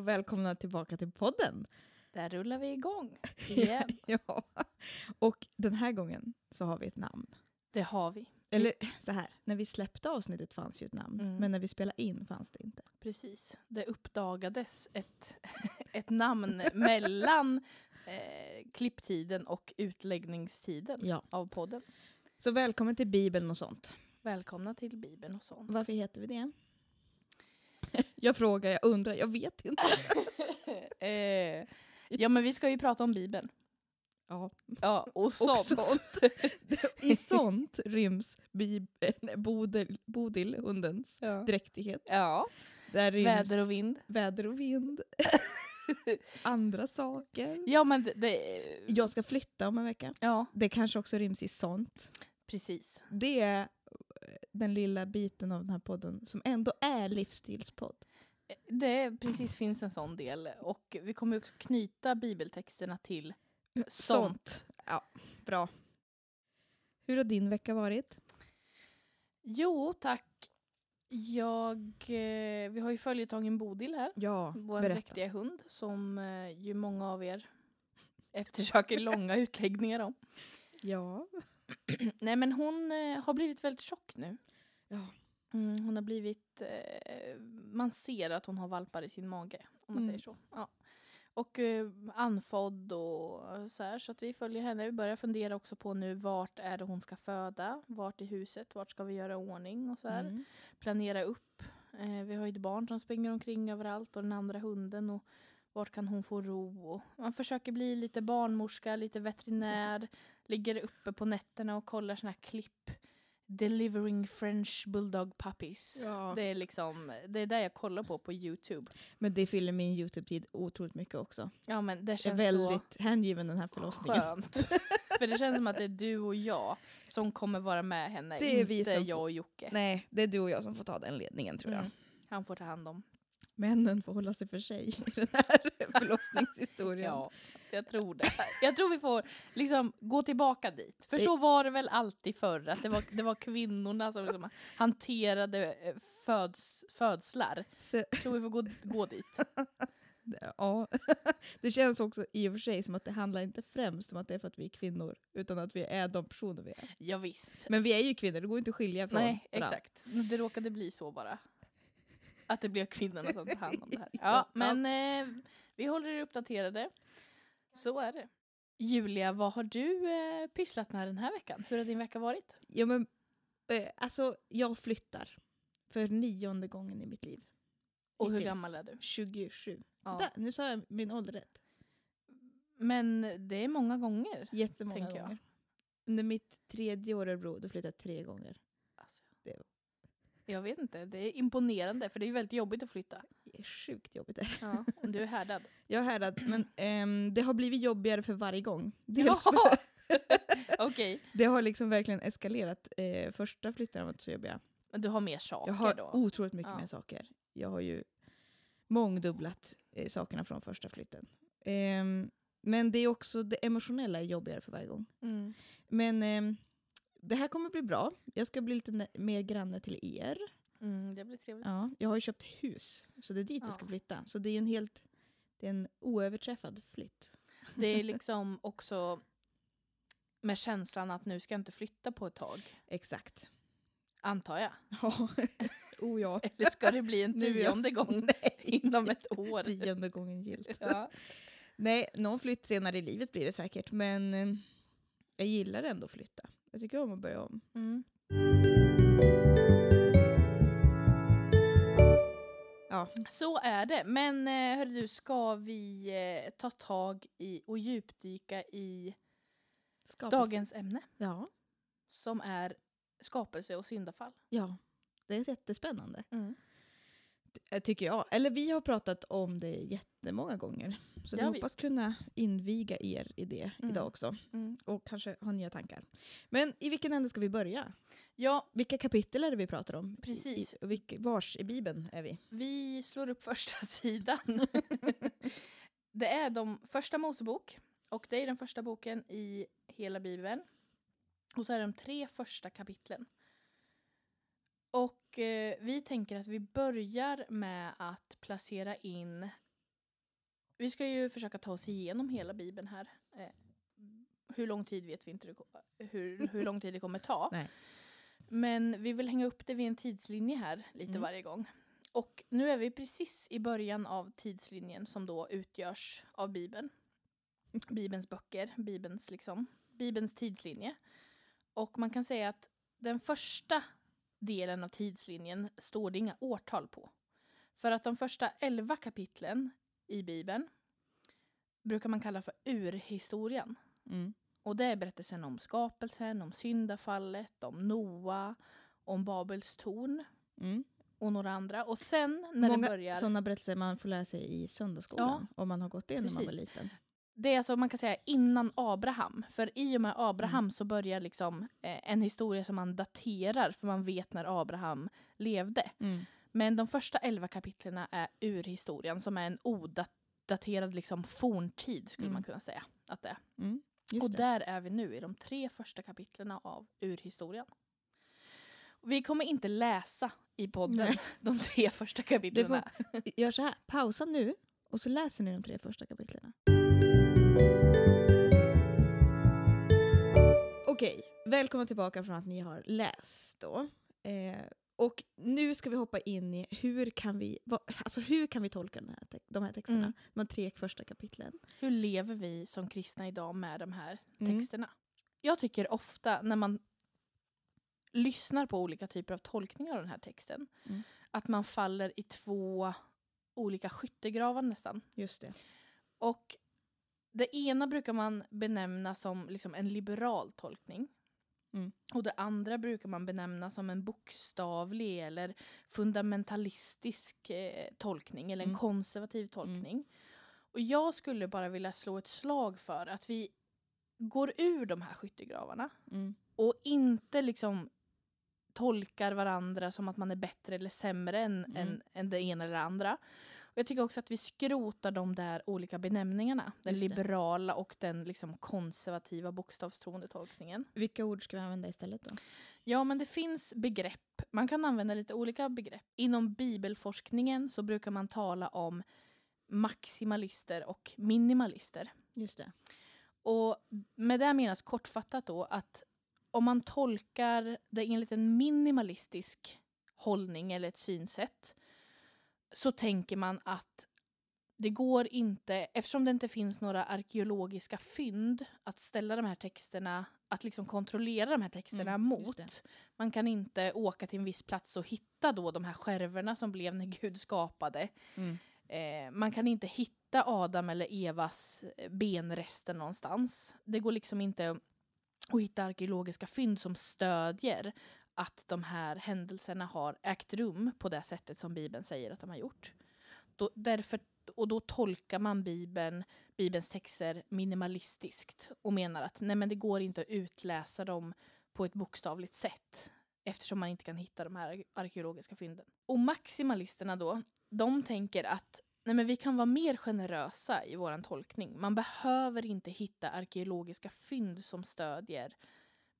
välkomna tillbaka till podden. Där rullar vi igång igen. ja. Och den här gången så har vi ett namn. Det har vi. Eller så här, när vi släppte avsnittet fanns ju ett namn, Mm. men när vi spelade in fanns det inte. Precis. Det uppdagades ett, ett namn mellan eh, klipptiden och utläggningstiden Ja. av podden. Så välkommen till Bibeln och sånt. Välkomna till Bibeln och sånt. Varför heter vi det? jag frågar, jag undrar, jag vet inte. eh, ja men vi ska ju prata om Bibeln. Ja. Ja, och sånt. sånt. I sånt ryms Bib- nej, Bodil, Bodil, hundens Ja. dräktighet. ja, Där ryms väder och vind. väder och vind. Andra saker. Ja men det, det Jag ska flytta om en vecka. ja Det kanske också ryms i sånt. precis. Det är den lilla biten av den här podden som ändå är livsstilspodd. Det precis finns en sån del och vi kommer också knyta bibeltexterna till Sånt. sånt. Ja, bra. Hur har din vecka varit? Jo, tack. Jag, eh, vi har ju följetongen Bodil här, Ja, vår dräktiga hund som eh, ju många av er eftersöker långa utläggningar om. Ja. Nej men hon eh, har blivit väldigt tjock nu. ja. Mm, hon har blivit, eh, man ser att hon har valpar i sin mage om man Mm. säger så. Ja. Och eh, anfodd och så här så att vi följer henne. Vi börjar fundera också på nu vart är det hon ska föda? Vart i huset? Vart ska vi göra ordning och så här. Mm. planera upp. Eh, vi har ju ett barn som springer omkring överallt och den andra hunden. Och vart kan hon få ro? Man försöker bli lite barnmorska, lite veterinär. Ligger uppe på nätterna och kollar såna här klipp. Delivering French Bulldog Puppies. Ja. Det är liksom, det är det jag kollar på på Youtube. Men det fyller min Youtube-tid otroligt mycket också. Ja men det Jag är känns väldigt hängiven den här så förlossningen. skönt. För det känns som att det är du och jag som kommer vara med henne. Det är inte vi som jag och Jocke. Nej, det är du och jag som får ta den ledningen tror jag. Mm. Han får ta hand om. Männen får hålla sig för sig i den här förlossningshistorien. Ja, jag tror det. Jag tror vi får liksom gå tillbaka dit. För så var det väl alltid förr, att det var, det var kvinnorna som liksom hanterade eh, föds, födslar. Så, Jag tror vi får gå, gå dit. ja. Det känns också i och för sig som att det handlar inte främst om att det är för att vi är kvinnor, utan att vi är de personer vi är. Ja, visst. Men vi är ju kvinnor, det går inte att skilja från Nej, exakt. Det råkade bli så bara. Att det blev kvinnorna som tar hand om det här. Ja. Ja, men eh, vi håller er uppdaterade. Så är det. Julia, vad har du eh, pysslat med den här veckan? Hur har din vecka varit? Ja, men, eh, alltså, jag flyttar för nionde gången i mitt liv. Och hur Hittills. gammal är du? 27. Ja. Sådär, nu sa jag min ålder rätt. Men det är många gånger. Jättemånga Tänker jag. gånger. Under mitt tredje år i Örebro, då flyttade jag tre gånger. Alltså, Det- Jag vet inte, det är imponerande för det är ju väldigt jobbigt att flytta. Är sjukt jobbigt. Där. Ja, du är härdad. Jag är härdad, men ehm, det har blivit jobbigare för varje gång. Dels för. Okej, det har liksom verkligen eskalerat. Eh, första flytten var inte så jobbiga. men du har mer saker Jag har då? otroligt mycket Ja. mer saker. Jag har ju mångdubblat eh, sakerna från första flytten. Ehm, men det är också det emotionella är jobbigare för varje gång. Mm. Men ehm, det här kommer bli bra. Jag ska bli lite mer granne till er. Mm, det blir trevligt. Ja, jag har ju köpt hus, så det är dit jag ska Ja. flytta. Så det är en helt det är en oöverträffad flytt. Det är liksom också med känslan att nu ska jag inte flytta på ett tag. Exakt. Antar jag. Ja. oh ja. Eller ska det bli en ja. tionde gång Nej. inom ett år? Tionde gången gilt. Ja. Nej, någon flytt senare i livet blir det säkert, men eh, jag gillar ändå att flytta. Jag tycker om att börja om. Mm. Ja, Så är det. Men eh, hörru du, ska vi eh, ta tag i och djupdyka i skapelse. dagens ämne? Ja, Som är skapelse och syndafall. ja, det är jättespännande. Mm. Eh, Tycker jag. Eller vi har pratat om det jättemånga gånger. Så Det vi hoppas kunna inviga er i det Mm. idag också. Mm. Och kanske ha nya tankar. Men i vilken ände ska vi börja? Ja, Vilka kapitel är det vi pratar om? Precis. I, vilk, vars i Bibeln är vi? vi slår upp första sidan. det är de första Mosebok. Och det är den första boken i hela Bibeln. Och så är det de tre första kapitlen. Och eh, vi tänker att vi börjar med att placera in Vi ska ju försöka ta oss igenom hela Bibeln här. Eh, hur lång tid vet vi inte det, hur, hur lång tid det kommer ta. Nej. Men vi vill hänga upp det vid en tidslinje här lite Mm. varje gång. Och nu är vi precis i början av tidslinjen som då utgörs av Bibeln. Bibelns böcker, Bibelns, liksom, Bibelns tidslinje. Och man kan säga att den första delen av tidslinjen står det inga årtal på. För att de första elva kapitlen i Bibeln brukar man kalla för urhistorien. Mm. Och det är berättelsen om skapelsen, om syndafallet, om Noa, om Babels torn Mm. och några andra. Och sen när det Många börjar... sådana berättelser man får lära sig i söndagsskolan. Om man har gått det när man var liten. Det är alltså man kan säga innan Abraham. För i och med Abraham Mm. så börjar liksom eh, en historia som man daterar för man vet när Abraham levde. Mm. Men de första elva kapitlen är urhistorien som är en odaterad liksom forntid skulle Mm. man kunna säga att det är. Mm. Och det. där är vi nu i de tre första kapitlen av urhistorien. Vi kommer inte läsa i podden Nej. de tre första kapitlen. Gör så här, pausa nu och så läser ni de tre första kapitlen. Okej, välkomna tillbaka från att ni har läst då. Eh, och nu ska vi hoppa in i hur kan vi, vad, alltså hur kan vi tolka den här, de här texterna? Mm. De här tre första kapitlen. Hur lever vi som kristna idag med de här Mm. texterna? Jag tycker ofta när man lyssnar på olika typer av tolkningar av den här texten Mm. att man faller i två olika skyttegravar nästan. Just det. Och det ena brukar man benämna som liksom en liberal tolkning. Mm. Och det andra brukar man benämna som en bokstavlig eller fundamentalistisk eh, tolkning eller en Mm. konservativ tolkning. Och jag skulle bara vilja slå ett slag för att vi går ur de här skyttegravarna Mm. och inte liksom tolkar varandra som att man är bättre eller sämre än, Mm. än, än det ena eller det andra. Jag tycker också att vi skrotar de där olika benämningarna. Den liberala och den liksom konservativa bokstavstroende tolkningen. Vilka ord ska vi använda istället då? Ja, men det finns begrepp. Man kan använda lite olika begrepp. Inom bibelforskningen så brukar man tala om maximalister och minimalister. Just det. Och med det menas kortfattat då att om man tolkar det enligt en minimalistisk hållning eller ett synsätt så tänker man att det går inte, eftersom det inte finns några arkeologiska fynd att ställa de här texterna, att liksom kontrollera de här texterna Mm, mot. Man kan inte åka till en viss plats och hitta då de här skärvorna som blev när Gud skapade. Mm. Eh, man kan inte hitta Adam eller Evas benrester någonstans. Det går liksom inte att hitta arkeologiska fynd som stödjer att de här händelserna har ägt rum på det sättet som Bibeln säger att de har gjort. Då, därför, och då tolkar man Bibeln, Bibelns texter minimalistiskt och menar att nej men det går inte att utläsa dem på ett bokstavligt sätt eftersom man inte kan hitta de här arkeologiska fynden. Och maximalisterna då, de tänker att nej men vi kan vara mer generösa i vår tolkning. Man behöver inte hitta arkeologiska fynd som stödjer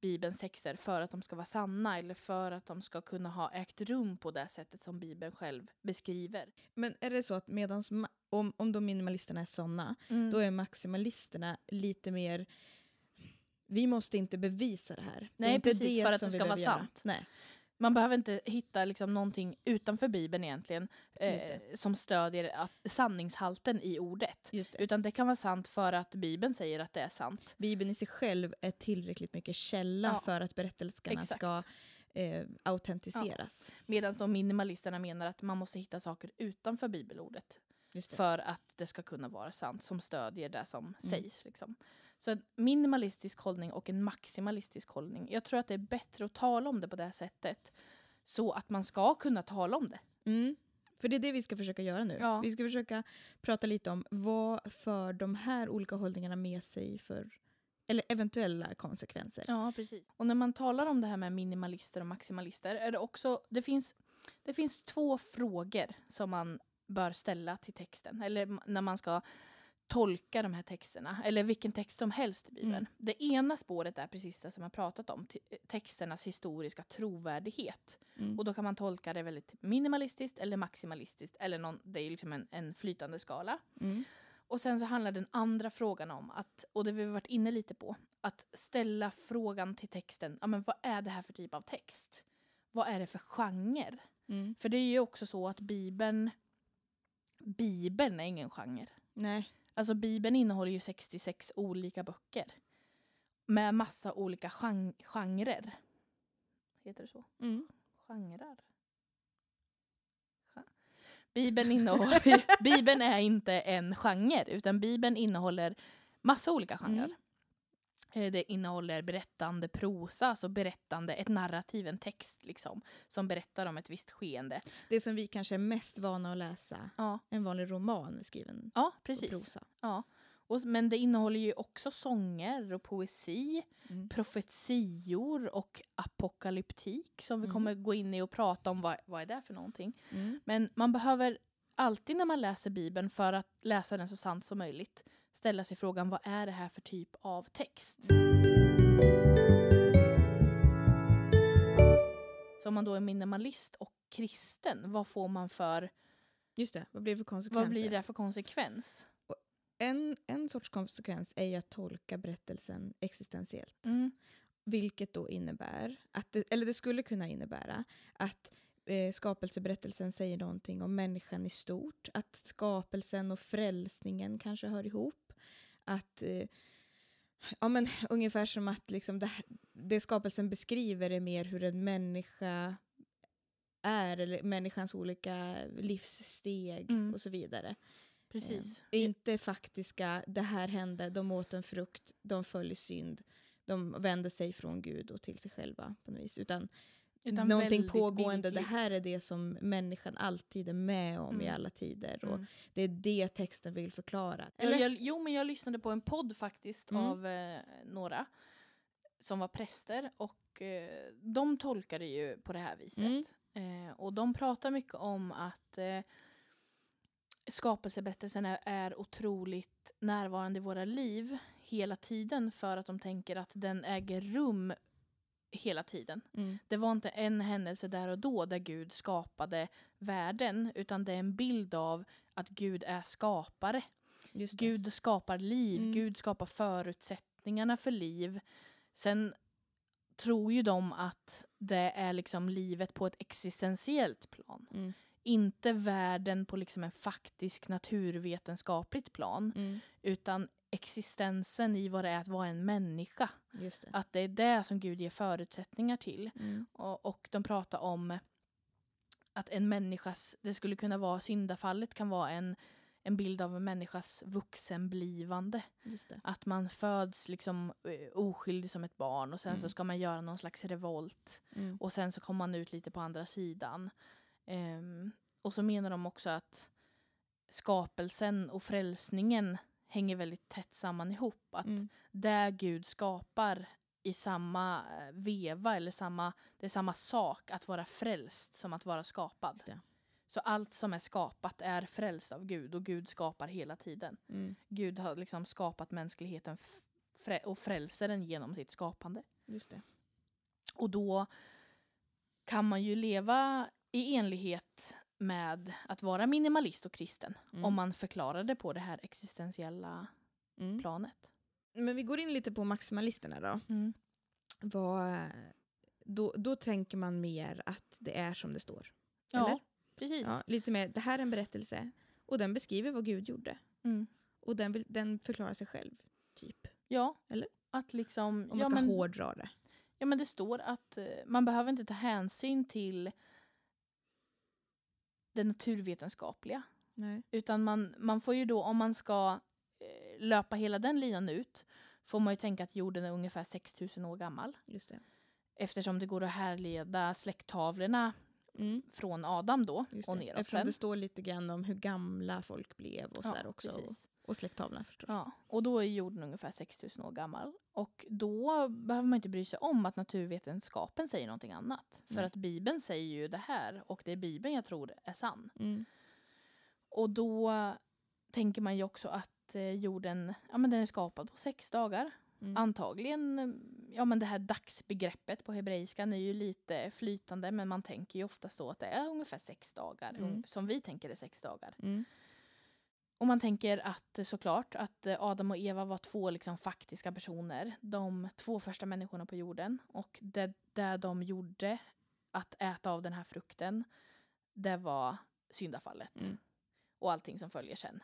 Bibelns texter för att de ska vara sanna eller för att de ska kunna ha ägt rum på det sättet som Bibeln själv beskriver. Men är det så att medans om, om de minimalisterna är såna, Mm. då är maximalisterna lite mer vi måste inte bevisa det här. det Nej, är inte precis, det för att det ska vara göra. sant. Nej. Man behöver inte hitta liksom någonting utanför Bibeln egentligen eh, som stödjer att, sanningshalten i ordet. Det. Utan det kan vara sant för att Bibeln säger att det är sant. Bibeln i sig själv är tillräckligt mycket källa Ja. för att berättelserna ska eh, autentiseras. Medan de minimalisterna menar att man måste hitta saker utanför bibelordet för att det ska kunna vara sant som stödjer det som Mm. sägs. Liksom. Så en minimalistisk hållning och en maximalistisk hållning. Jag tror att det är bättre att tala om det på det här sättet så att man ska kunna tala om det. Mm. För det är det vi ska försöka göra nu. Ja. Vi ska försöka prata lite om vad för de här olika hållningarna med sig för eller eventuella konsekvenser. Ja, precis. Och när man talar om det här med minimalister och maximalister är det också, det finns, det finns två frågor som man bör ställa till texten. Eller när man ska tolka de här texterna, eller vilken text som helst i Bibeln. Mm. Det ena spåret är precis det som jag pratat om, te- texternas historiska trovärdighet. Mm. Och då kan man tolka det väldigt minimalistiskt eller maximalistiskt, eller någon, det är liksom en, en flytande skala. Mm. Och sen så handlar den andra frågan om, att, och det vi har varit inne lite på, att ställa frågan till texten, ja men vad är det här för typ av text? Vad är det för genre? Mm. För det är ju också så att Bibeln, Bibeln är ingen genre. Nej. Alltså Bibeln innehåller ju 66 olika böcker. Med massa olika gen- genrer. Heter det så? Mm. Genrer? Gen- Bibeln, innehåller, Bibeln är inte en genre, utan Bibeln innehåller massa olika genrer. Mm. Eh, Det innehåller berättande prosa, alltså berättande, ett narrativ, en text liksom, som berättar om ett visst skeende. Det som vi kanske är mest vana att läsa, Ja, en vanlig roman skriven ja på precis. prosa. Ja. Och, men det innehåller ju också sånger och poesi, Mm. profetior och apokalyptik som vi Mm. kommer gå in i och prata om vad, vad är det för någonting. Mm. Men man behöver alltid när man läser Bibeln för att läsa den så sant som möjligt ställa sig frågan vad är det här för typ av text? Så om man då är minimalist och kristen, vad får man för, Just det, vad blir det för konsekvenser? vad blir det för konsekvens? En, en sorts konsekvens är ju att tolka berättelsen existentiellt. Mm. Vilket då innebär, att det, eller det skulle kunna innebära, att eh, skapelseberättelsen säger någonting om människan i stort. Att skapelsen och frälsningen kanske hör ihop. Att, eh, ja men ungefär som att liksom det, det skapelsen beskriver är mer hur en människa är, eller människans olika livssteg Mm. och så vidare. Precis. Eh, inte faktiska, det här hände, de åt en frukt, de föll i synd, de vände sig från Gud och till sig själva på något vis. Utan, Utan någonting pågående, det här är det som människan alltid är med om i Mm. alla tider. Och Mm. det är det texten vill förklara. Eller? jag, jo, men jag lyssnade på en podd faktiskt Mm. av eh, några som var präster och eh, de tolkade ju på det här viset. Mm. Eh, och de pratar mycket om att eh, skapelseberättelsen är, är otroligt närvarande i våra liv hela tiden för att de tänker att den äger rum hela tiden. Mm. Det var inte en händelse där och då där Gud skapade världen utan det är en bild av att Gud är skapare. Gud skapar liv, Mm. Gud skapar förutsättningarna för liv. Sen tror ju de att det är liksom livet på ett existentiellt plan. Mm. Inte världen på liksom en faktisk naturvetenskapligt plan. Mm. Utan existensen i vad det är att vara en människa. Det. Att det är det som Gud ger förutsättningar till. Mm. Och, och de pratar om att en människas, det skulle kunna vara, syndafallet kan vara en, en bild av en människas vuxenblivande. Att man föds liksom eh, oskyldig som ett barn och sen så Mm. ska man göra någon slags revolt. Mm. Och sen så kommer man ut lite på andra sidan. Ehm, och så menar de också att skapelsen och frälsningen hänger väldigt tätt samman ihop. Att Mm. det Gud skapar i samma eh, veva eller samma, det är samma sak att vara frälst som att vara skapad. Så allt som är skapat är frälst av Gud och Gud skapar hela tiden. Mm. Gud har liksom skapat mänskligheten frä- och frälser den genom sitt skapande. Just det. Och då kan man ju leva i enlighet med att vara minimalist och kristen Mm. om man förklarar det på det här existentiella Mm. planet. Men vi går in lite på maximalisterna då. Vad, då. Då tänker man mer att det är som det står. Ja, Eller? precis. Ja, lite mer, det här är en berättelse och den beskriver vad Gud gjorde. Mm. Och den, vill, den förklarar sig själv, typ. Ja, Eller? att liksom... Om man ja, ska men, hårdra det. ja, men det står att eh, man behöver inte ta hänsyn till det naturvetenskapliga. Nej. Utan man, man får ju då, om man ska eh, löpa hela den linan ut, får man ju tänka att jorden är ungefär 6000 år gammal. Just det. Eftersom det går att härleda släkttavlorna Mm. från Adam då och neråt Eftersom sen. det står lite grann om hur gamla folk blev och sådär också. Och, precis. och släkttavlan förstås. Ja, och då är jorden ungefär 6000 år gammal. Och då behöver man inte bry sig om att naturvetenskapen säger någonting annat. För Nej. att Bibeln säger ju det här och det är Bibeln jag tror är sann. Mm. Och då tänker man ju också att eh, jorden ja, men den är skapad på sex dagar. Mm. Antagligen, ja men det här dagsbegreppet på hebreiskan är ju lite flytande men man tänker ju oftast då att det är ungefär sex dagar. Mm. Som vi tänker är sex dagar. Och man tänker att eh, såklart att eh, Adam och Eva var två liksom faktiska personer. De två första människorna på jorden. Och det, det de gjorde, att äta av den här frukten, det var syndafallet. Mm. Och allting som följer sen.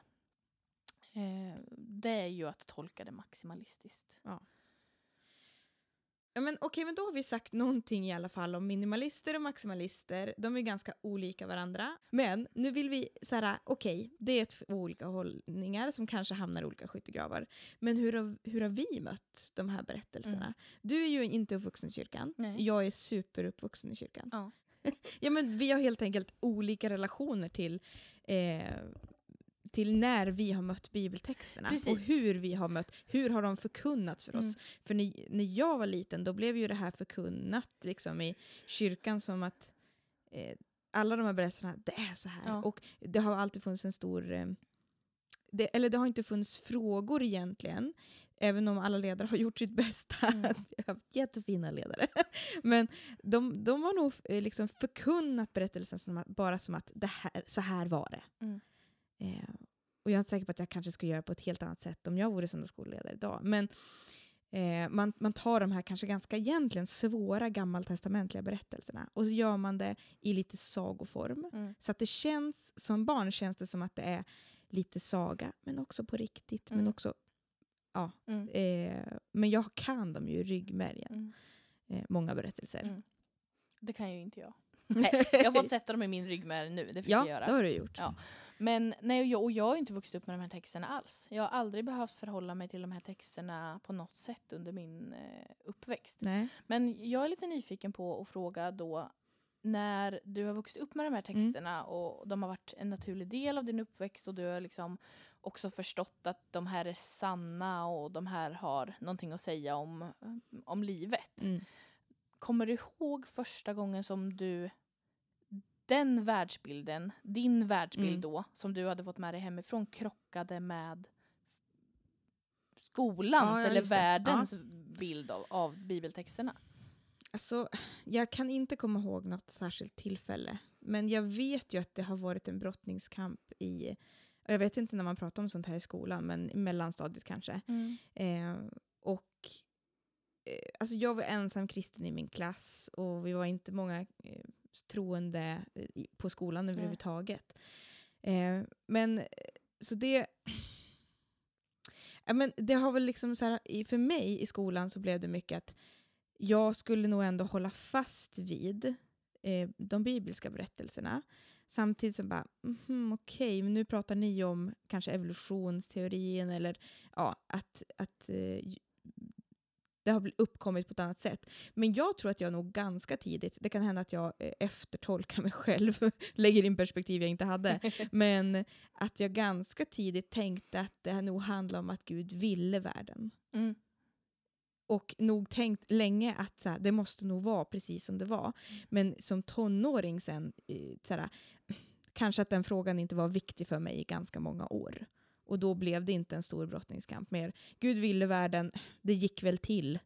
Eh, det är ju att tolka det maximalistiskt. Ja, men okej, men då har vi sagt någonting i alla fall om minimalister och maximalister. De är ganska olika varandra. Men nu vill vi så här, okej, det är två olika hållningar som kanske hamnar i olika skyttegravar. Men hur har, hur har vi mött de här berättelserna? Mm. Du är ju inte uppvuxen i kyrkan. Nej. Jag är superuppvuxen i kyrkan. Ja. ja, men vi har helt enkelt olika relationer till eh, till när vi har mött bibeltexterna Precis. och hur vi har mött, hur har de förkunnats för oss? Mm. För när, när jag var liten då blev ju det här förkunnat liksom, i kyrkan som att eh, alla de här berättelserna, det är så här. Ja. Och det har alltid funnits en stor... Eh, det, eller det har inte funnits frågor egentligen, även om alla ledare har gjort sitt bästa. Mm. Jag har haft jättefina ledare. Men de, de har nog eh, liksom förkunnat berättelsen som att, bara som att det här, så här var det. Mm. Eh, och jag är inte säker på att jag kanske skulle göra på ett helt annat sätt om jag vore söndagsskoleledare idag. Men eh, man, man tar de här kanske ganska egentligen svåra gammaltestamentliga berättelserna och så gör man det i lite sagoform. Mm. Så att det känns, som barn känns det som att det är lite saga, men också på riktigt. Men Mm. också, ja. Mm. Eh, men jag kan dem ju i ryggmärgen, Mm. eh, många berättelser. Mm. Det kan ju inte jag. Nej, jag har fått sätta dem i min ryggmärg nu, det fick ja, jag göra. det har du gjort. Ja. Men nej, jag, och jag har inte vuxit upp med de här texterna alls. Jag har aldrig behövt förhålla mig till de här texterna på något sätt under min eh, uppväxt. Nej. Men jag är lite nyfiken på att fråga då, när du har vuxit upp med de här Mm. texterna och de har varit en naturlig del av din uppväxt och du har liksom också förstått att de här är sanna och de här har någonting att säga om, om livet. Mm. Kommer du ihåg första gången som du den världsbilden, din världsbild Mm. då, som du hade fått med dig hemifrån krockade med skolans Ja, ja, eller världens bild av, av bibeltexterna? Alltså, jag kan inte komma ihåg något särskilt tillfälle. Men jag vet ju att det har varit en brottningskamp i, jag vet inte när man pratar om sånt här i skolan, men i mellanstadiet kanske. Eh, och eh, alltså jag var ensam kristen i min klass och vi var inte många eh, troende eh, på skolan överhuvudtaget. Eh, men eh, så det... Ja, men det har väl liksom så här, för mig i skolan så blev det mycket att jag skulle nog ändå hålla fast vid eh, de bibliska berättelserna. Samtidigt som bara, mhm, okej, men nu pratar ni om kanske evolutionsteorin eller ja, att, att eh, det har uppkommit på ett annat sätt. Men jag tror att jag nog ganska tidigt, det kan hända att jag eh, eftertolkar mig själv, lägger in perspektiv jag inte hade, men att jag ganska tidigt tänkte att det här nog handlar om att Gud ville världen. Mm. Och nog tänkt länge att så här, det måste nog vara precis som det var. Men som tonåring sen, eh, så här, kanske att den frågan inte var viktig för mig i ganska många år. Och då blev det inte en stor brottningskamp mer. Gud ville världen, det gick väl till.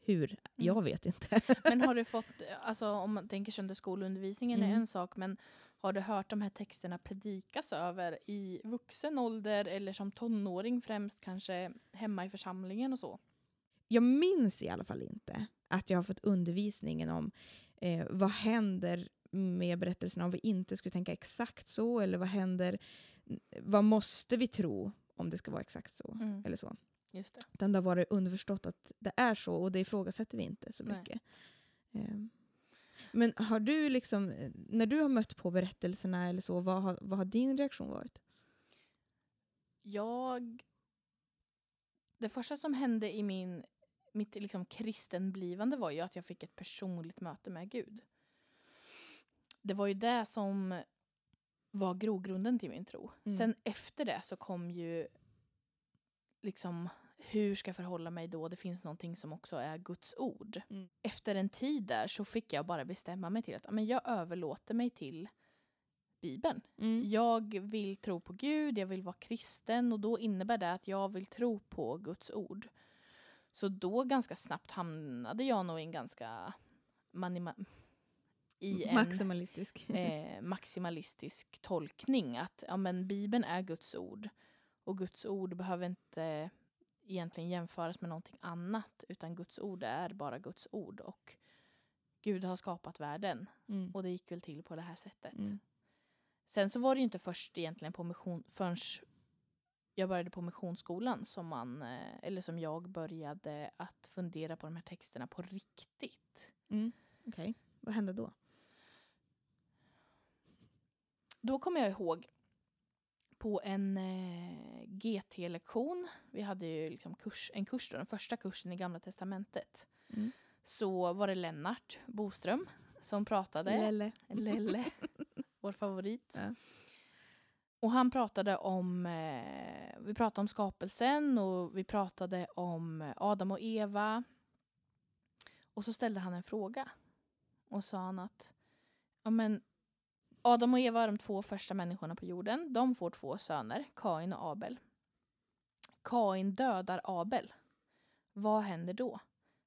Hur? Jag vet inte. Men har du fått, alltså om man tänker söndagsskoleundervisningen är Mm. en sak, men har du hört de här texterna predikas över i vuxen ålder eller som tonåring främst kanske hemma i församlingen och så? jag minns i alla fall inte att jag har fått undervisningen om eh, vad händer med berättelserna om vi inte skulle tänka exakt så, eller vad händer, vad måste vi tro om det ska vara exakt så, Mm. eller så. Just det. Utan det har varit underförstått att det är så, och det ifrågasätter vi inte så Nej. mycket. Eh, men har du liksom, när du har mött på berättelserna eller så, vad har, vad har din reaktion varit? Jag... Det första som hände i min, mitt liksom kristenblivande var ju att jag fick ett personligt möte med Gud. Det var ju det som var grogrunden till min tro. Mm. Sen efter det så kom ju liksom hur ska jag förhålla mig då? Det finns någonting som också är Guds ord. Mm. Efter en tid där så fick jag bara bestämma mig till att men jag överlåter mig till Bibeln. Jag vill tro på Gud, jag vill vara kristen och då innebär det att jag vill tro på Guds ord. Så då ganska snabbt hamnade jag nog i en ganska i en Maximalistisk. eh, maximalistisk tolkning. Att ja, men Bibeln är Guds ord. Och Guds ord behöver inte egentligen jämföras med någonting annat utan Guds ord är bara Guds ord och Gud har skapat världen Mm. och det gick väl till på det här sättet. Mm. Sen så var det ju inte först egentligen på mission förrän jag började på missionsskolan som man, eh, eller som jag började att fundera på de här texterna på riktigt. Mm. Okej, vad hände då? Då kommer jag ihåg på en eh, GT-lektion, vi hade ju liksom kurs, en kurs då, den första kursen i Gamla Testamentet, Mm. så var det Lennart Boström som pratade. Lelle. Lelle, vår favorit. Ja. Och han pratade om, eh, vi pratade om skapelsen och vi pratade om Adam och Eva. Och så ställde han en fråga. Och sa han att ja, men Adam och Eva är de två första människorna på jorden. De får två söner, Kain och Abel. Kain dödar Abel. Vad händer då?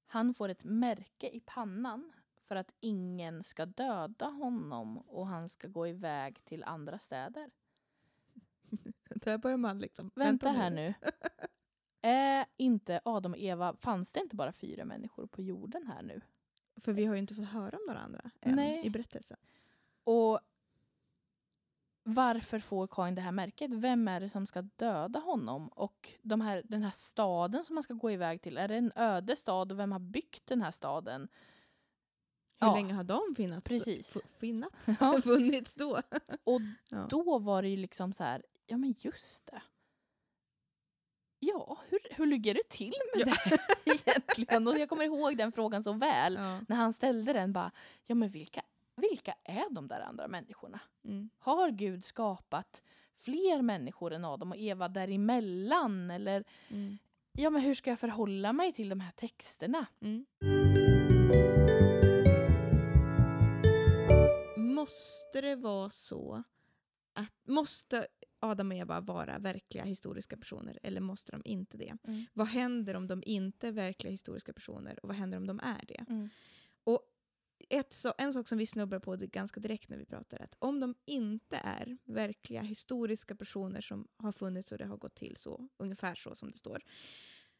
Han får ett märke i pannan för att ingen ska döda honom och han ska gå iväg till andra städer. Där börjar man liksom. Vänta här nu. Är inte Adam och Eva, fanns det inte bara fyra människor på jorden här nu? För vi har ju inte fått höra om några andra än Nej. i berättelsen. Och varför får Kain det här märket? Vem är det som ska döda honom? Och de här, den här staden som man ska gå iväg till, är det en öde stad och vem har byggt den här staden? Hur Ja. länge har de finnats? Precis. F- finnats? Ja. Funnits då? Och Ja. då var det ju liksom så här, ja men just det. Ja, hur, hur ligger det till med Ja. det egentligen? Och jag kommer ihåg den frågan så väl. Ja. När han ställde den bara, ja men vilka, vilka är de där andra människorna? Mm. Har Gud skapat fler människor än Adam och Eva däremellan? Eller Mm. ja, men hur ska jag förhålla mig till de här texterna? Mm. Måste det vara så att måste Adam och Eva vara verkliga historiska personer eller måste de inte det? Mm. Vad händer om de inte är verkliga historiska personer och vad händer om de är det? Ett, så, en sak som vi snubblar på ganska direkt när vi pratar är att om de inte är verkliga historiska personer som har funnits och det har gått till så, ungefär så som det står.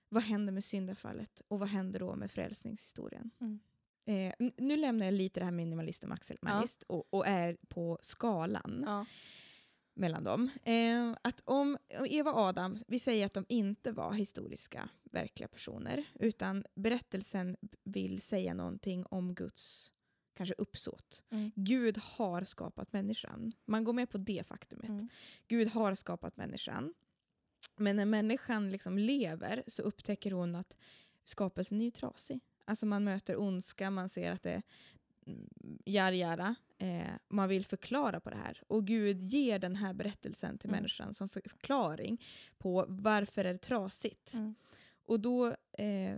Vad händer med syndafallet och vad händer då med frälsningshistorien? Mm. Eh, nu lämnar jag lite det här minimalist och maximalist och, och är på skalan Ja. Mellan dem. Eh, att om om Eva och Adam, vi säger att de inte var historiska, verkliga personer, utan berättelsen vill säga någonting om Guds kanske uppsåt. Mm. Gud har skapat människan. Man går med på det faktumet. Mm. Gud har skapat människan. Men när människan liksom lever så upptäcker hon att skapelsen är ju trasig. Alltså man möter ondska, man ser att det är jar jara. Eh, man vill förklara på det här. Och Gud ger den här berättelsen till Mm. människan som för- förklaring på varför är det trasigt. Mm. Och då, eh,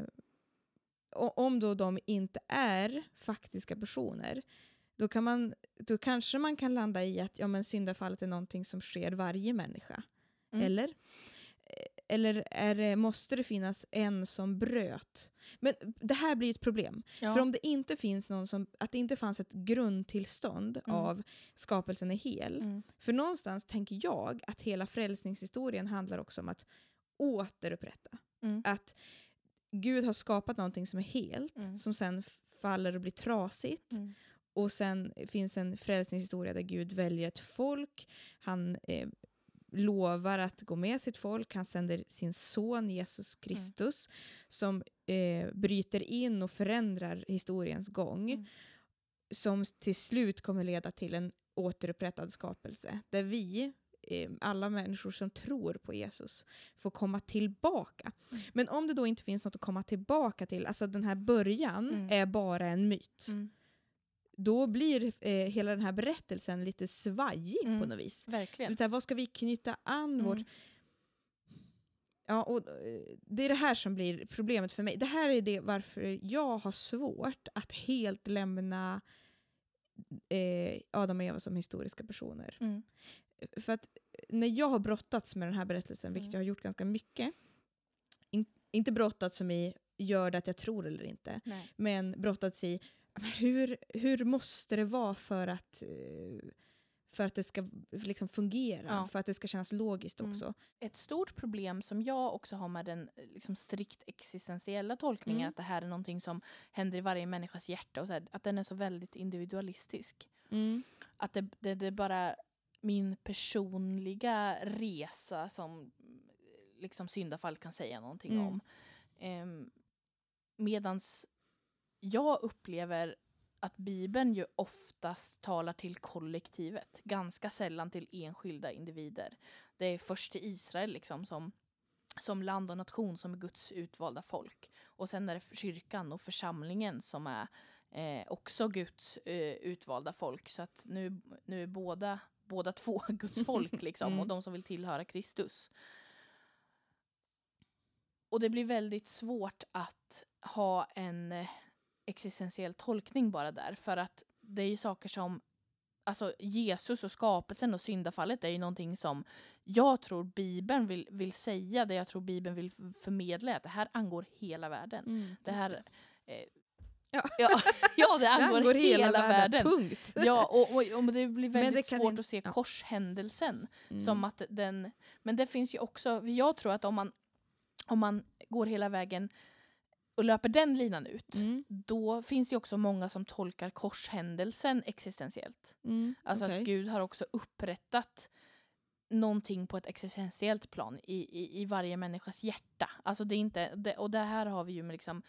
om då de inte är faktiska personer, då, kan man, då kanske man kan landa i att ja, men syndafallet är någonting som sker varje människa. Mm. Eller? Eller är det, måste det finnas en som bröt? Men det här blir ett problem. Ja. För om det inte finns någon som, att det inte fanns ett grundtillstånd Mm. av skapelsen är hel. Mm. För någonstans tänker jag att hela frälsningshistorien handlar också om att återupprätta. Mm. Att Gud har skapat någonting som är helt, Mm. som sen faller och blir trasigt. Mm. Och sen finns en frälsningshistoria där Gud väljer ett folk. Han eh, lovar att gå med sitt folk. Han sänder sin son Jesus Kristus som eh, bryter in och förändrar historiens gång. Mm. Som till slut kommer leda till en återupprättad skapelse. Där vi, eh, alla människor som tror på Jesus, får komma tillbaka. Mm. Men om det då inte finns något att komma tillbaka till, alltså den här början Mm. är bara en myt Mm. Då blir eh, hela den här berättelsen lite svajig Mm. på något vis. Verkligen. Så här, vad ska vi knyta an Mm. vårt... Ja, och eh, det är det här som blir problemet för mig. Det här är det varför jag har svårt att helt lämna eh, Adam och Eva som historiska personer. Mm. För att när jag har brottats med den här berättelsen, vilket Mm. jag har gjort ganska mycket, in, inte brottats som i gör det att jag tror eller inte, Nej. men brottats i hur, hur måste det vara för att, eh, för att det ska liksom fungera, Ja. för att det ska kännas logiskt Mm. också. Ett stort problem som jag också har med den eh, liksom, strikt existentiella tolkningen, Mm. att det här är någonting som händer i varje människas hjärta, och så här, att den är så väldigt individualistisk. Att det, det, det är bara min personliga resa som mm, liksom syndafall kan säga någonting Mm. om. Um, medans jag upplever att Bibeln ju oftast talar till kollektivet, ganska sällan till enskilda individer. Det är först till Israel liksom som, som land och nation som är Guds utvalda folk. Och sen är det kyrkan och församlingen som är eh, också Guds eh, utvalda folk. Så att nu, nu är båda, båda två Guds folk liksom, Mm. och de som vill tillhöra Kristus. Och det blir väldigt svårt att ha en eh, existentiell tolkning bara där. För att det är ju saker som, alltså Jesus och skapelsen och syndafallet är ju någonting som jag tror Bibeln vill, vill säga, det jag tror Bibeln vill förmedla, att det här angår hela världen. Mm, Det här... Eh, Ja. ja, ja, det Det angår, hela, världen. punkt. Ja, och, och, och det blir väldigt det svårt in- att se ja. korshändelsen Mm. som att den... Men det finns ju också, jag tror att om man, om man går hela vägen och löper den linan ut, Mm. då finns det också många som tolkar korshändelsen existentiellt. Mm. Alltså okej. att Gud har också upprättat någonting på ett existentiellt plan i, i, i varje människas hjärta. Alltså det är inte, det, och det här har vi ju med liksom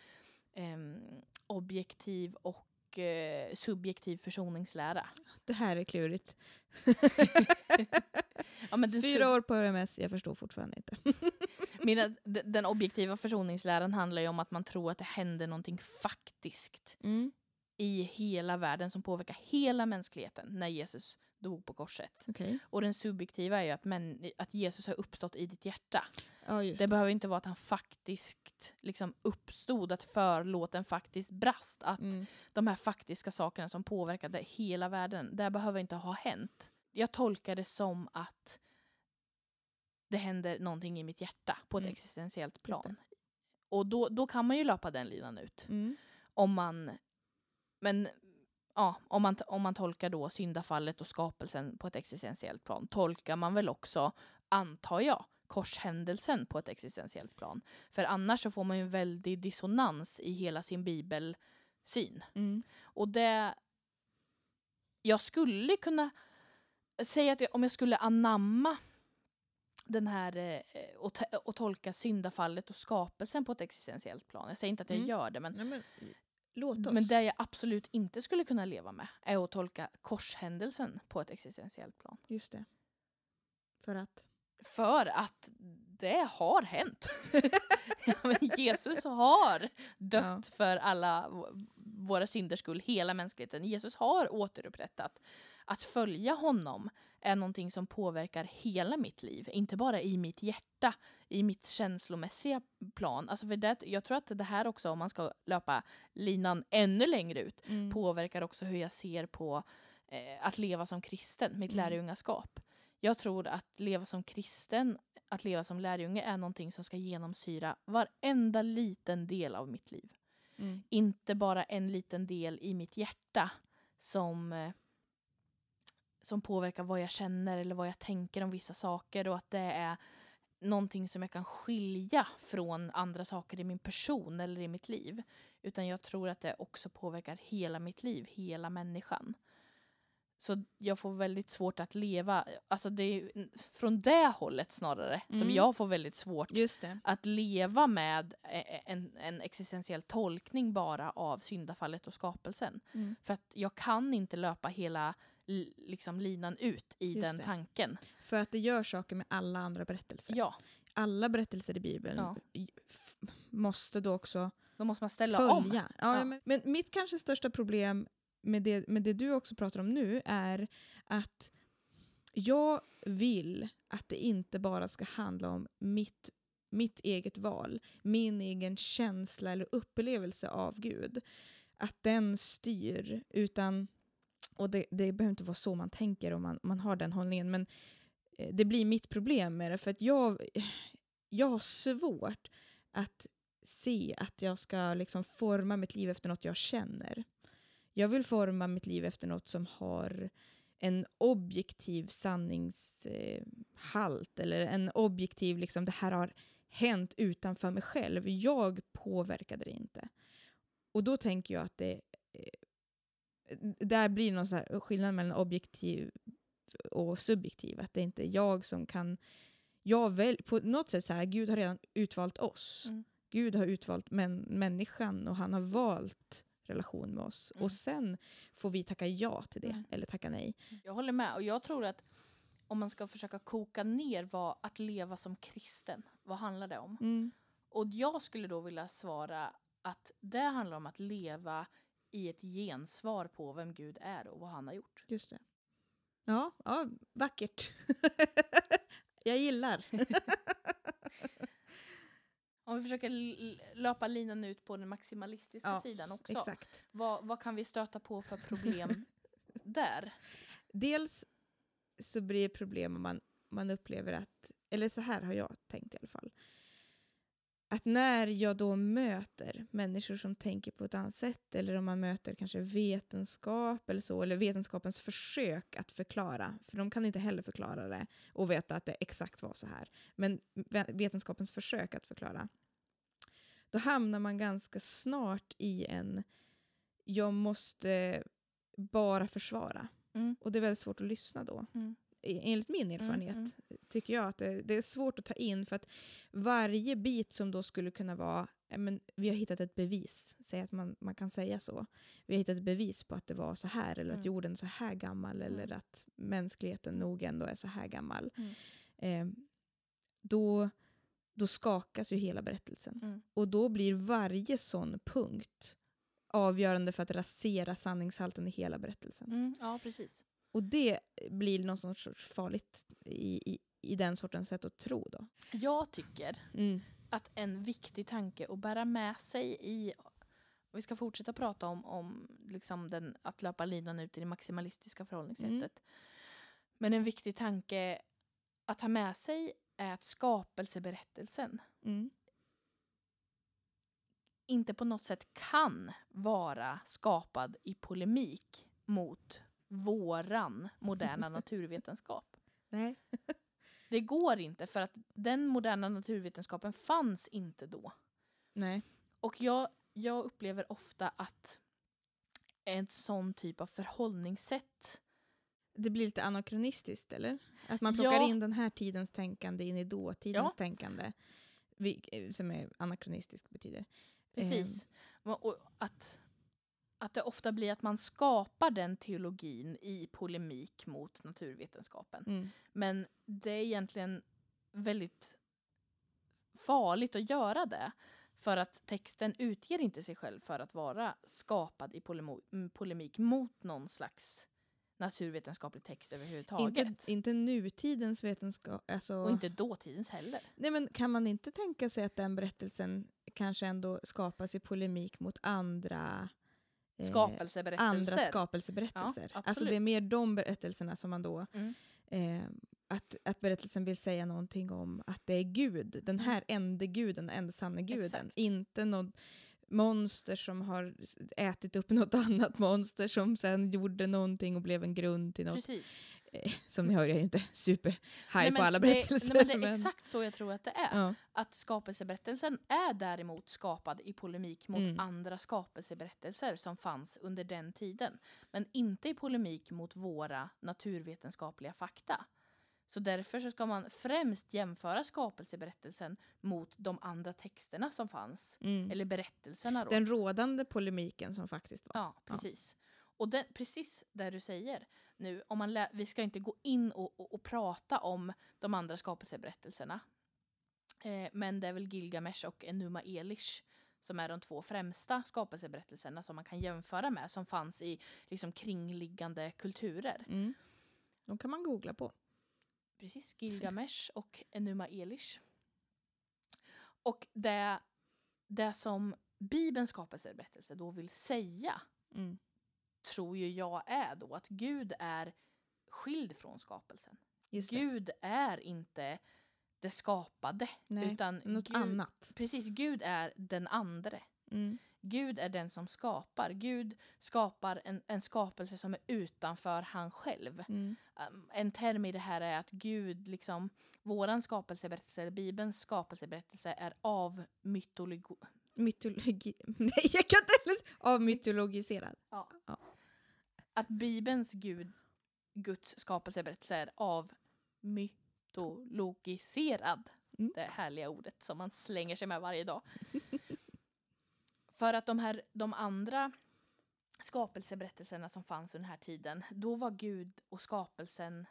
ehm, objektiv och eh, subjektiv försoningslära. Det här är klurigt. Ja, Fyra år på RMS, jag förstår fortfarande inte. D- den objektiva försoningsläran handlar ju om att man tror att det händer någonting faktiskt Mm. i hela världen som påverkar hela mänskligheten när Jesus dog på korset. Okej. Och den subjektiva är ju att, män, att Jesus har uppstått i ditt hjärta. Ja, just Det behöver inte vara att han faktiskt liksom uppstod, att förlåten faktiskt brast. Att Mm. de här faktiska sakerna som påverkade hela världen, det behöver inte ha hänt. Jag tolkar det som att det händer någonting i mitt hjärta på ett Mm. existentiellt plan. Och då, då kan man ju löpa den linan ut. Mm. Om man, men ja, om man, om man tolkar då syndafallet och skapelsen på ett existentiellt plan, tolkar man väl också, antar jag, korshändelsen på ett existentiellt plan. För annars så får man ju en väldig dissonans i hela sin bibelsyn. Mm. Och det... Jag skulle kunna säga att jag, om jag skulle anamma den här eh, och, tolka syndafallet och skapelsen på ett existentiellt plan. Jag säger inte att jag Mm. gör det, men, Nej, men, låt oss. men det jag absolut inte skulle kunna leva med är att tolka korshändelsen på ett existentiellt plan. Just det. För att? För att det har hänt. ja, Jesus har dött för alla våra synders skull, hela mänskligheten. Jesus har återupprättat. Att följa honom är någonting som påverkar hela mitt liv, inte bara i mitt hjärta, i mitt känslomässiga plan. Alltså för det, jag tror att det här också, om man ska löpa linan ännu längre ut, Mm. påverkar också hur jag ser på eh, att leva som kristen, mitt Mm. lärjungaskap. Jag tror att leva som kristen, att leva som lärjunge är någonting som ska genomsyra varenda liten del av mitt liv. Mm. Inte bara en liten del i mitt hjärta som, eh, som påverkar vad jag känner eller vad jag tänker om vissa saker och att det är någonting som jag kan skilja från andra saker i min person eller i mitt liv. Utan jag tror att det också påverkar hela mitt liv, hela människan. Så jag får väldigt svårt att leva, alltså det är från det hållet snarare som Mm. jag får väldigt svårt att leva med eh, en, en existentiell tolkning bara av syndafallet och skapelsen. Mm. För att jag kan inte löpa hela liksom, linan ut i Just den det. tanken. För att det gör saker med alla andra berättelser. Ja, Alla berättelser i Bibeln Ja. måste då också då måste man ställa följa. om. Ja, Ja. Men, men mitt kanske största problem med det, med det du också pratar om nu är att jag vill att det inte bara ska handla om mitt, mitt eget val, min egen känsla eller upplevelse av Gud. Att den styr, utan, och det, det behöver inte vara så man tänker om man, man har den hållningen, men eh, det blir mitt problem med det, för att jag, jag har svårt att se att jag ska liksom forma mitt liv efter något jag känner. Jag vill forma mitt liv efter något som har en objektiv sanningshalt eller en objektiv, liksom det här har hänt utanför mig själv. Jag påverkade det inte. Och då tänker jag att det eh, där blir någon så här skillnad mellan objektiv och subjektiv. Att det inte är jag som kan... Jag väl, på något sätt så här, Gud har redan utvalt oss. Mm. Gud har utvalt män, människan och han har valt relation med oss. Mm. Och sen får vi tacka ja till det, Mm. eller tacka nej. Jag håller med och jag tror att om man ska försöka koka ner vad att leva som kristen, vad handlar det om? Mm. Och jag skulle då vilja svara att det handlar om att leva i ett gensvar på vem Gud är och vad han har gjort. Just det. Ja, ja vackert. jag gillar. Om vi försöker löpa linan ut på den maximalistiska Ja, sidan också. Exakt. Vad, vad kan vi stöta på för problem där? Dels så blir det problem om man, man upplever att, eller så här har jag tänkt i alla fall, att när jag då möter människor som tänker på ett annat sätt, eller om man möter kanske vetenskap eller så, eller vetenskapens försök att förklara, för de kan inte heller förklara det och veta att det exakt var så här, men ve- vetenskapens försök att förklara, då hamnar man ganska snart i en, jag måste bara försvara. Mm. Och det är väldigt svårt att lyssna då. Mm. Enligt min erfarenhet mm. tycker jag att det, det är svårt att ta in för att varje bit som då skulle kunna vara, men, vi har hittat ett bevis, säg att man, man kan säga så. Vi har hittat ett bevis på att det var så här eller att Mm. jorden är så här gammal eller Mm. att mänskligheten nog ändå är så här gammal. Mm. Eh, då, då skakas ju hela berättelsen. Mm. Och då blir varje sån punkt avgörande för att rasera sanningshalten i hela berättelsen. Mm. Ja, precis. Och det blir något sorts farligt i, i, i den sortens sätt att tro då. Jag tycker Mm. att en viktig tanke att bära med sig i vi ska fortsätta prata om, om liksom den, att löpa linan ut i det maximalistiska förhållningssättet. Men en viktig tanke att ha med sig är att skapelseberättelsen Mm. inte på något sätt kan vara skapad i polemik mot våran moderna naturvetenskap. Nej. Det går inte för att den moderna naturvetenskapen fanns inte då. Nej. Och jag, jag upplever ofta att en sån typ av förhållningssätt Det blir lite anakronistiskt, eller? Att man plockar Ja. in den här tidens tänkande in i dåtidens Ja. tänkande. Eh, som är anakronistiskt betyder. Precis. Och, och att, att det ofta blir att man skapar den teologin i polemik mot naturvetenskapen. Mm. Men det är egentligen väldigt farligt att göra det. För att texten utger inte sig själv för att vara skapad i polemo- mm, polemik mot någon slags naturvetenskaplig text överhuvudtaget. Inte, inte nutidens vetenskap. Alltså, Och inte dåtidens heller. nej, men kan man inte tänka sig att den berättelsen kanske ändå skapas i polemik mot andra Skapelseberättelser. andra skapelseberättelser. Ja, alltså det är mer de berättelserna som man då... Mm. Eh, att, att berättelsen vill säga någonting om att det är Gud, den här enda guden, den enda sanna guden. Mm. Exakt. Inte någon monster som har ätit upp något annat monster som sen gjorde någonting och blev en grund till något. Precis. Eh, som ni hör, jag är inte super Nej, high men på alla det- berättelser. Nej, men det är exakt så jag tror att det är. ja. Att skapelseberättelsen är däremot skapad i polemik mot Mm. andra skapelseberättelser som fanns under den tiden. Men inte i polemik mot våra naturvetenskapliga fakta. Så därför så ska man främst jämföra skapelseberättelsen mot de andra texterna som fanns. mm. Eller berättelserna då. Den rådande polemiken som faktiskt var. Ja, precis. Och den, precis där du säger nu, om man lä- vi ska inte gå in och, och, och prata om de andra skapelseberättelserna. Eh, men det är väl Gilgamesh och Enuma Elish som är de två främsta skapelseberättelserna som man kan jämföra med, som fanns i liksom kringliggande kulturer. Mm. De kan man googla på. Precis, Gilgamesh och Enuma Elish. Och det, det som Bibelns skapelseberättelse då vill säga Mm. tror ju jag är då att Gud är skild från skapelsen. Gud är inte det skapade. Nej, utan Något Gud, annat. Precis, Gud är den andre. Mm. Gud är den som skapar. Gud skapar en, en skapelse som är utanför han själv. Mm. Um, en term i det här är att Gud, liksom, våran skapelseberättelse, Bibelns skapelseberättelse är avmytologi... Mytologi... Nej, jag kan inte ens... Avmytologiserad. Att Bibelns Gud, Guds skapelseberättelse är avmytologiserad. Mm. Det härliga ordet som man slänger sig med varje dag. För att de här de andra skapelseberättelserna som fanns under den här tiden, då var Gud och skapelsen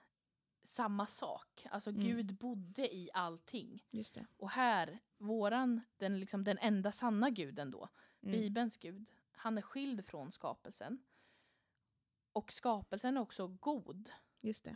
samma sak. Alltså Mm. Gud bodde i allting. Just det. Och här, våran, den, liksom, den enda sanna guden då, Mm. Bibelns gud, han är skild från skapelsen. Och skapelsen är också god. Just det.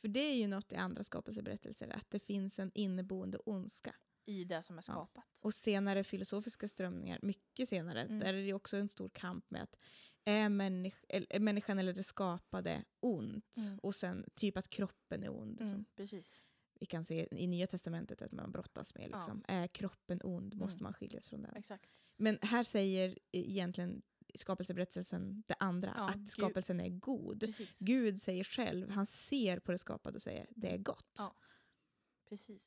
För det är ju något i andra skapelseberättelser, att det finns en inneboende ondska. I det som är Ja. skapat. Och senare filosofiska strömningar, mycket senare, Mm. där är det också en stor kamp med att är, människ är människan eller det skapade ont? Mm. Och sen typ att kroppen är ond. Som precis. vi kan se i Nya Testamentet att man brottas med. Liksom. Är kroppen ond måste Mm. man skiljas från den. Exakt. Men här säger egentligen skapelseberättelsen det andra, Ja, att Gud- skapelsen är god. Precis. Gud säger själv, han ser på det skapade och säger det är gott. Ja. Precis.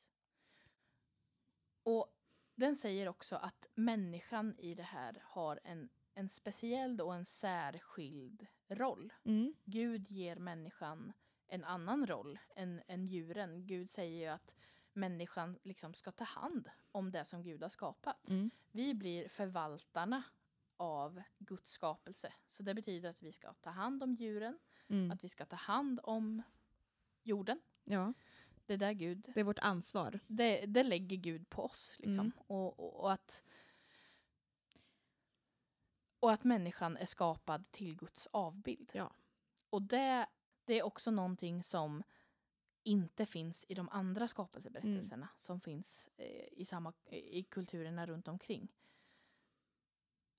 Och den säger också att människan i det här har en, en speciell och en särskild roll. Mm. Gud ger människan en annan roll än, än djuren. Gud säger ju att människan liksom ska ta hand om det som Gud har skapat. Mm. Vi blir förvaltarna av Guds skapelse. Så det betyder att vi ska ta hand om djuren, Mm. att vi ska ta hand om jorden. Ja, Det är där Gud det är vårt ansvar. det, det lägger Gud på oss. Liksom. Mm. Och, och, och, att, och att människan är skapad till Guds avbild. Ja. Och det, det är också någonting som inte finns i de andra skapelseberättelserna Mm. som finns eh, i, samma, i kulturerna runt omkring.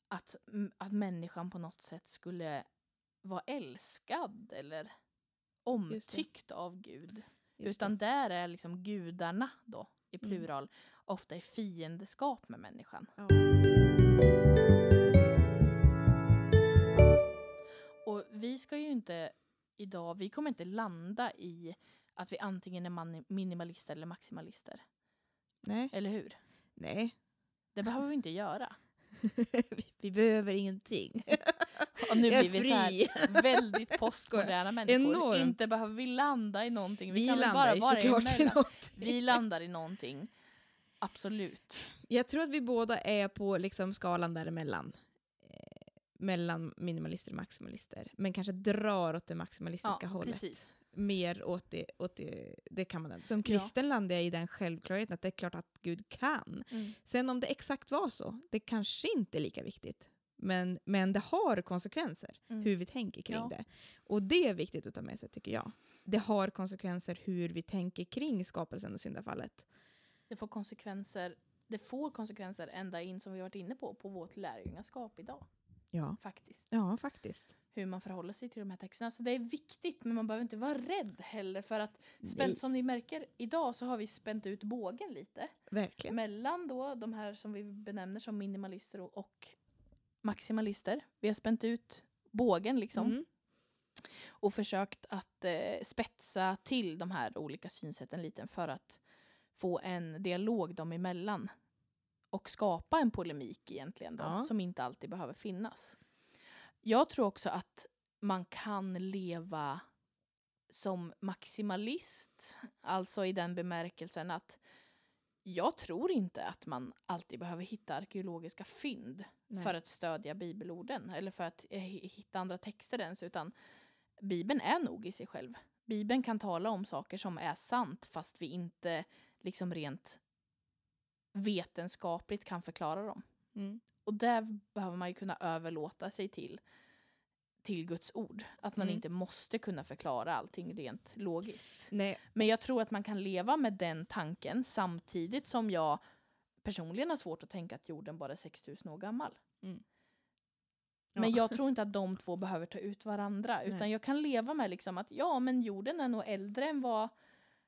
Att, att människan på något sätt skulle vara älskad eller omtyckt av Gud. Just Utan det. där är liksom gudarna då, i Mm. plural, ofta i fiendskap med människan. Ja. Och vi ska ju inte idag, vi kommer inte landa i att vi antingen är minimalister eller maximalister. Nej. Eller hur? Nej. Det behöver vi inte göra. vi behöver ingenting. Och nu Jag är blir vi så här fri. väldigt postmoderna människor. Enormt. Inte behöver vi landa i någonting. Vi, Vi, kan landar bara vara såklart i något. Vi landar i någonting. Absolut. Jag tror att vi båda är på liksom skalan däremellan. Eh, mellan minimalister och maximalister. Men kanske drar åt det maximalistiska Ja, hållet. precis. Mer åt det, åt det, det kan man ändå. Som kristen landar jag i den självklarheten att det är klart att Gud kan. Mm. Sen om det exakt var så, det kanske inte är lika viktigt. Men, men det har konsekvenser, Mm. hur vi tänker kring Ja. det. Och det är viktigt att ta med sig tycker jag. Det har konsekvenser hur vi tänker kring skapelsen och syndafallet. Det får konsekvenser det får konsekvenser ända in, som vi varit inne på, på vårt lärjungaskap idag. Ja, Faktiskt. ja faktiskt. Hur man förhåller sig till de här texterna. Så det är viktigt, men man behöver inte vara rädd heller. För att, spänt, som ni märker, idag så har vi spänt ut bågen lite. Verkligen. Mellan då de här som vi benämner som minimalister och maximalister. Vi har spänt ut bågen liksom. Mm. och försökt att eh, spetsa till de här olika synsätten lite för att få en dialog dem emellan. Och skapa en polemik egentligen då, Ja. som inte alltid behöver finnas. Jag tror också att man kan leva som maximalist, alltså i den bemärkelsen att jag tror inte att man alltid behöver hitta arkeologiska fynd Nej. för att stödja bibelorden eller för att eh, hi- hitta andra texter ens, utan Bibeln är nog i sig själv. Bibeln kan tala om saker som är sant fast vi inte liksom rent vetenskapligt kan förklara dem. Mm. Och där behöver man ju kunna överlåta sig till, till Guds ord. Att man Mm. inte måste kunna förklara allting rent logiskt. Nej, Men jag tror att man kan leva med den tanken samtidigt som jag personligen har svårt att tänka att jorden bara är 6000 år gammal. Men Ja. jag tror inte att de två behöver ta ut varandra. Utan Nej. jag kan leva med liksom att ja, men jorden är nog äldre än vad,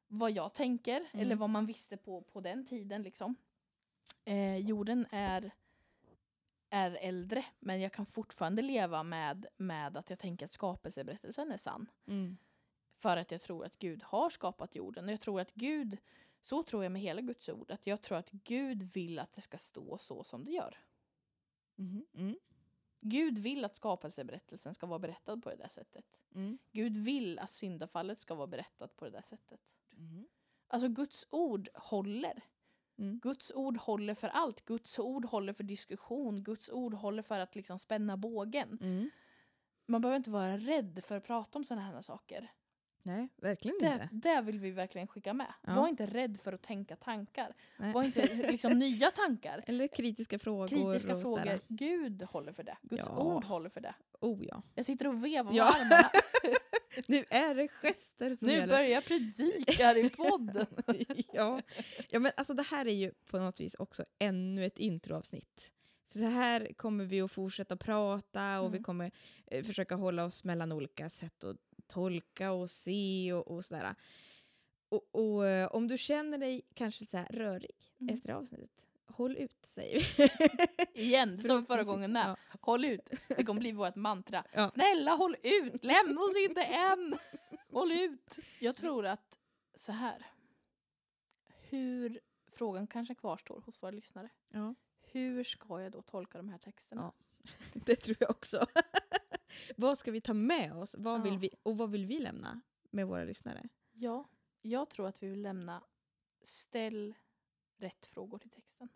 vad jag tänker. Mm. Eller vad man visste på, på den tiden. Liksom. Eh, jorden är är äldre men jag kan fortfarande leva med, med att jag tänker att skapelseberättelsen är sann. Mm. För att jag tror att Gud har skapat jorden. Och jag tror att Gud, så tror jag med hela Guds ord, att jag tror att Gud vill att det ska stå så som det gör. Mhm. Mm. Gud vill att skapelseberättelsen ska vara berättad på det där sättet. Mm. Gud vill att syndafallet ska vara berättat på det där sättet. Mm. Alltså Guds ord håller. Mm. Guds ord håller för allt. Guds ord håller för diskussion. Guds ord håller för att liksom spänna bågen. Mm. Man behöver inte vara rädd för att prata om sådana här saker. Nej, verkligen Det, inte. det vill vi verkligen skicka med. Ja. Var inte rädd för att tänka tankar. Nej. Var inte liksom nya tankar. Eller kritiska frågor. Kritiska frågor. sådär. Gud håller för det. Guds Ja. ord håller för det. Oh ja. Jag sitter och vevar Ja. med armarna. Nu är det gester som Nu gäller. börjar jag predika här i podden. ja. ja, men alltså det här är ju på något vis också ännu ett introavsnitt. För så här kommer vi att fortsätta prata och vi Mm. kommer eh, försöka hålla oss mellan olika sätt att tolka och se och, och sådär. Och, och eh, om du känner dig kanske så rörig Mm. efter avsnittet, håll ut säger vi. Igen, som förra gången med. Ja. Håll ut. Det kommer bli vårt mantra. Ja. Snälla håll ut! Lämna oss inte än! Håll ut! Jag tror att så här. Hur, frågan kanske kvarstår hos våra lyssnare. Ja. Hur ska jag då tolka de här texterna? Det tror jag också. vad ska vi ta med oss? Vad vill vi, och vad vill vi lämna med våra lyssnare? Ja, jag tror att vi vill lämna ställ rätt frågor till texten.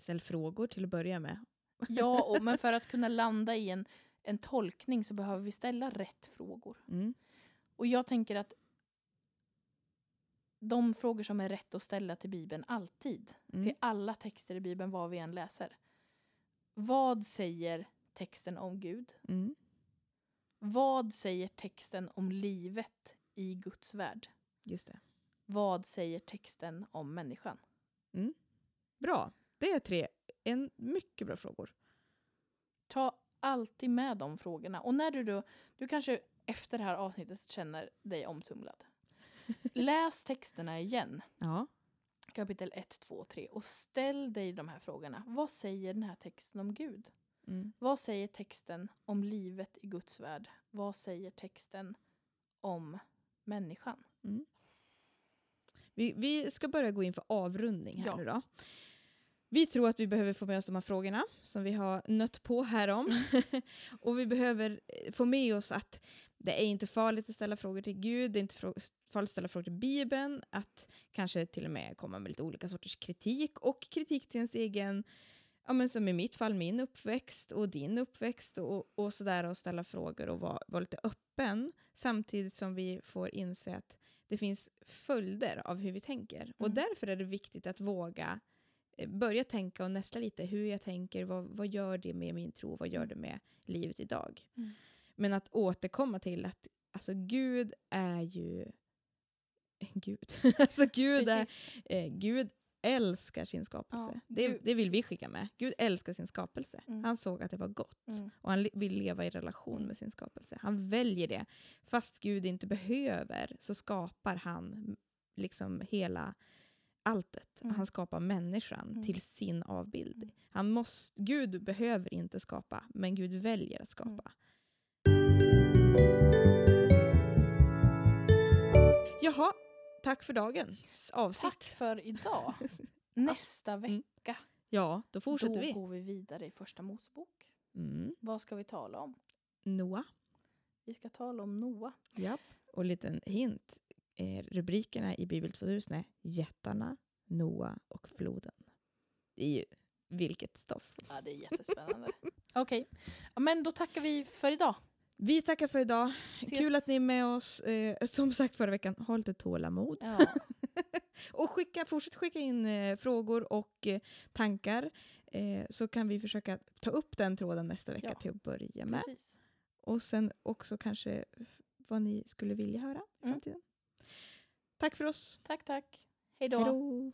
Ställ frågor till att börja med. Ja, och, men för att kunna landa i en, en tolkning så behöver vi ställa rätt frågor. Mm. Och jag tänker att de frågor som är rätt att ställa till Bibeln alltid, Mm. till alla texter i Bibeln, vad vi än läser. Vad säger texten om Gud? Mm. Vad säger texten om livet i Guds värld? Just det. Vad säger texten om människan? Bra. Det är tre en mycket bra frågor. Ta alltid med de frågorna. Och när du då, du kanske efter det här avsnittet känner dig omtumlad. Läs texterna igen. Ja. kapitel 1, 2, 3 och ställ dig de här frågorna. Vad säger den här texten om Gud? Mm. Vad säger texten om livet i Guds värld? Vad säger texten om människan? Vi, vi ska börja gå in för avrundning här Ja. nu då. Vi tror att vi behöver få med oss de här frågorna som vi har nött på här om. och vi behöver eh, få med oss att det är inte farligt att ställa frågor till Gud, det är inte farligt att ställa frågor till Bibeln, att kanske till och med komma med lite olika sorters kritik och kritik till ens egen, ja men som i mitt fall min uppväxt och din uppväxt och, och sådär och ställa frågor och vara vara lite öppen samtidigt som vi får inse att det finns följder av hur vi tänker. Och Mm. därför är det viktigt att våga börja tänka och nästla lite hur jag tänker, vad, vad gör det med min tro, vad gör det med livet idag? Mm. Men att återkomma till att alltså Gud är ju Gud. alltså Gud, är, eh, Gud älskar sin skapelse. Ja, det, det vill vi skicka med. Gud älskar sin skapelse. Mm. Han såg att det var gott. Mm. Och han vill leva i relation Mm. med sin skapelse. Han väljer det. Fast Gud inte behöver så skapar han liksom hela alltet. Mm. Han skapar människan Mm. till sin avbild. Mm. Han måste, Gud behöver inte skapa, men Gud väljer att Mm. skapa. Jaha, tack för dagens avsnitt. Tack för idag. Nästa Mm. vecka Ja, då fortsätter då vi. går vi vidare i första Mosebok. Mm. Vad ska vi tala om? Noah. Vi ska tala om Noa. Japp. Och en liten hint. Eh, rubrikerna i Bibel 2000 är Jättarna, Noa och floden. Det är ju vilket stoff. Ja, det är jättespännande. Okej, ja, men då tackar vi för idag. Vi tackar för idag. Ses. Kul att ni är med oss. Eh, som sagt förra veckan, ha lite tålamod. Ja, Och skicka, fortsätt skicka in eh, frågor och eh, tankar. Eh, så kan vi försöka ta upp den tråden nästa vecka Ja. till att börja med. precis. Och sen också kanske vad ni skulle vilja höra i Mm. framtiden. Tack för oss. Tack, tack. Hej då.